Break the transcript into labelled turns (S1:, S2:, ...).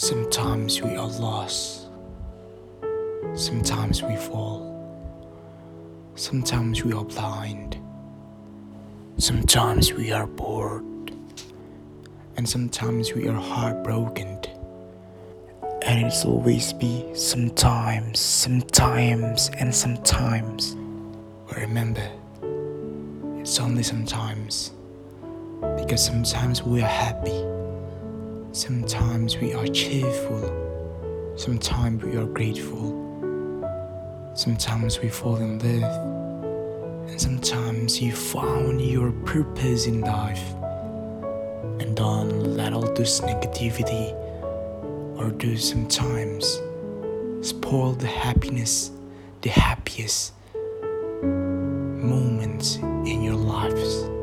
S1: Sometimes we are lost. Sometimes we fall. Sometimes we are blind. Sometimes we are bored. And sometimes we are heartbroken. And it's always be sometimes, sometimes, and sometimes. But remember, it's only sometimes. Because sometimes we are happy. Sometimes we are cheerful, sometimes we are grateful, sometimes we fall in love, and sometimes you found your purpose in life. And don't let all this negativity or do sometimes spoil the happiness, the happiest moments in your lives.